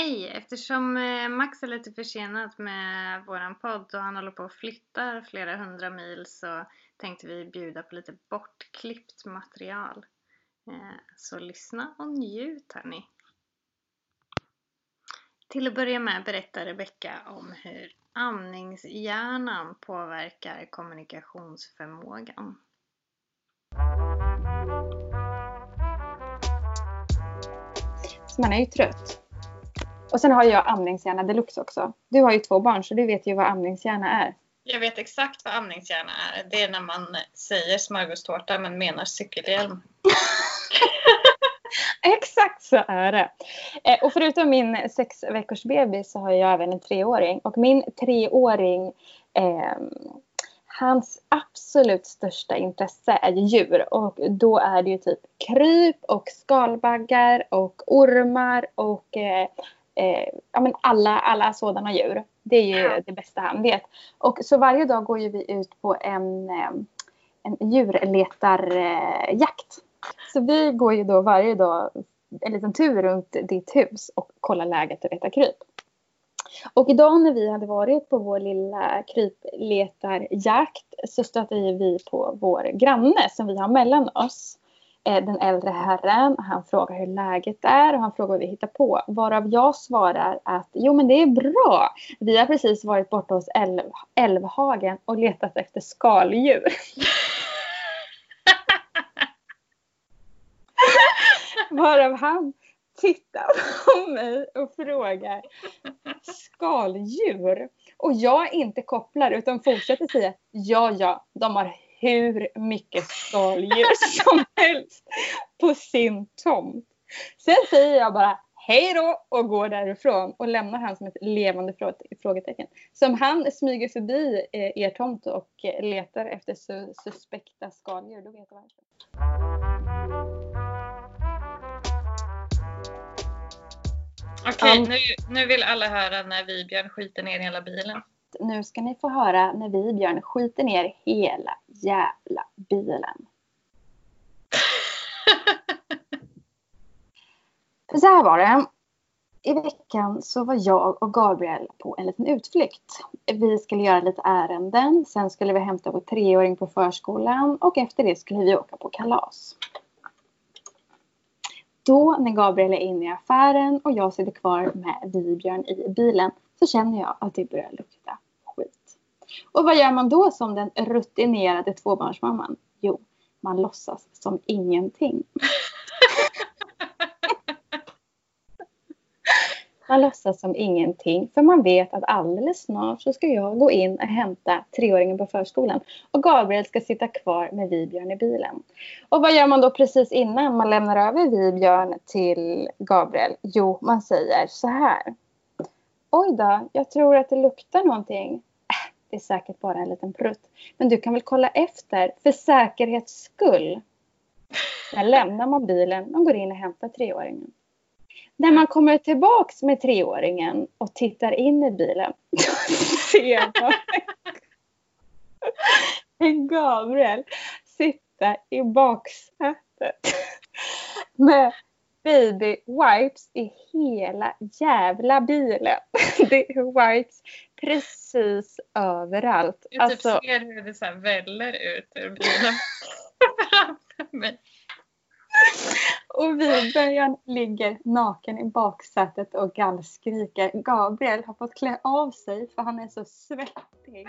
Hej! Eftersom eh, Max är lite försenad med våran podd och han håller på att flytta flera hundra mil så tänkte vi bjuda på lite bortklippt material. Eh, så lyssna och njut hörni! Till att börja med berättar Rebecka om hur amningshjärnan påverkar kommunikationsförmågan. Så man är ju trött. Och sen har jag amningshjärna deluxe också. Du har ju två barn så du vet ju vad amningshjärna är. Jag vet exakt vad amningshjärna är. Det är när man säger smörgåstårta men menar cykelhjälm. Exakt så är det. Eh, och förutom min sex veckors bebis så har jag även en treåring. Och min treåring, eh, hans absolut största intresse är djur. Och då är det ju typ kryp och skalbaggar och ormar och eh, eh, ja, men alla, alla sådana djur. Det är ju det bästa han vet. Och så varje dag går ju vi ut på en, eh, en djurletarjakt. Så vi går ju då varje dag en liten tur runt ditt hus och kollar läget och letar kryp. Och idag när vi hade varit på vår lilla krypletarjakt så stötte vi på vår granne som vi har mellan oss. Eh, den äldre herren. Han frågar hur läget är och han frågar vad vi hittar på. Varav jag svarar att jo men det är bra. Vi har precis varit borta hos älv, Älvhagen och letat efter skaldjur. Varav han tittar på mig och frågar skaldjur. Och jag inte kopplar utan fortsätter säga ja, ja, de har hur mycket skaldjur som helst på sin tomt. Sen säger jag bara hej då och går därifrån och lämnar han som ett levande frågetecken. Så om han smyger förbi eh, er tomt och letar efter suspekta skaldjur, då vet jag varför. Okej, okay, nu, nu vill alla höra när Vibjörn skiter ner hela bilen. Nu ska ni få höra när Vibjörn skiter ner hela jävla bilen. Så här var det. I veckan så var jag och Gabriel på en liten utflykt. Vi skulle göra lite ärenden, sen skulle vi hämta vår treåring på förskolan och efter det skulle vi åka på kalas. Då när Gabriel är inne i affären och jag sitter kvar med Vibjörn i bilen så känner jag att det börjar lukta. Och vad gör man då som den rutinerade tvåbarnsmamman? Jo, man låtsas som ingenting. Man låtsas som ingenting för man vet att alldeles snart så ska jag gå in och hämta treåringen på förskolan och Gabriel ska sitta kvar med Vibjörn i bilen. Och vad gör man då precis innan man lämnar över Vibjörn till Gabriel? Jo, man säger så här. Oj då, jag tror att det luktar någonting. Det är säkert bara en liten prutt. Men du kan väl kolla efter för säkerhets skull. Där lämnar man bilen och går in och hämtar treåringen. När man kommer tillbaks med treåringen och tittar in i bilen, då ser man en Gabriel sitta i baksätet med baby wipes i hela jävla bilen. Det är wipes precis överallt. Jag typ alltså, ser hur det så väller ut ur bilen framför mig. Och Vibjörn ligger naken i baksätet och gallskriker. Gabriel har fått klä av sig för han är så svettig.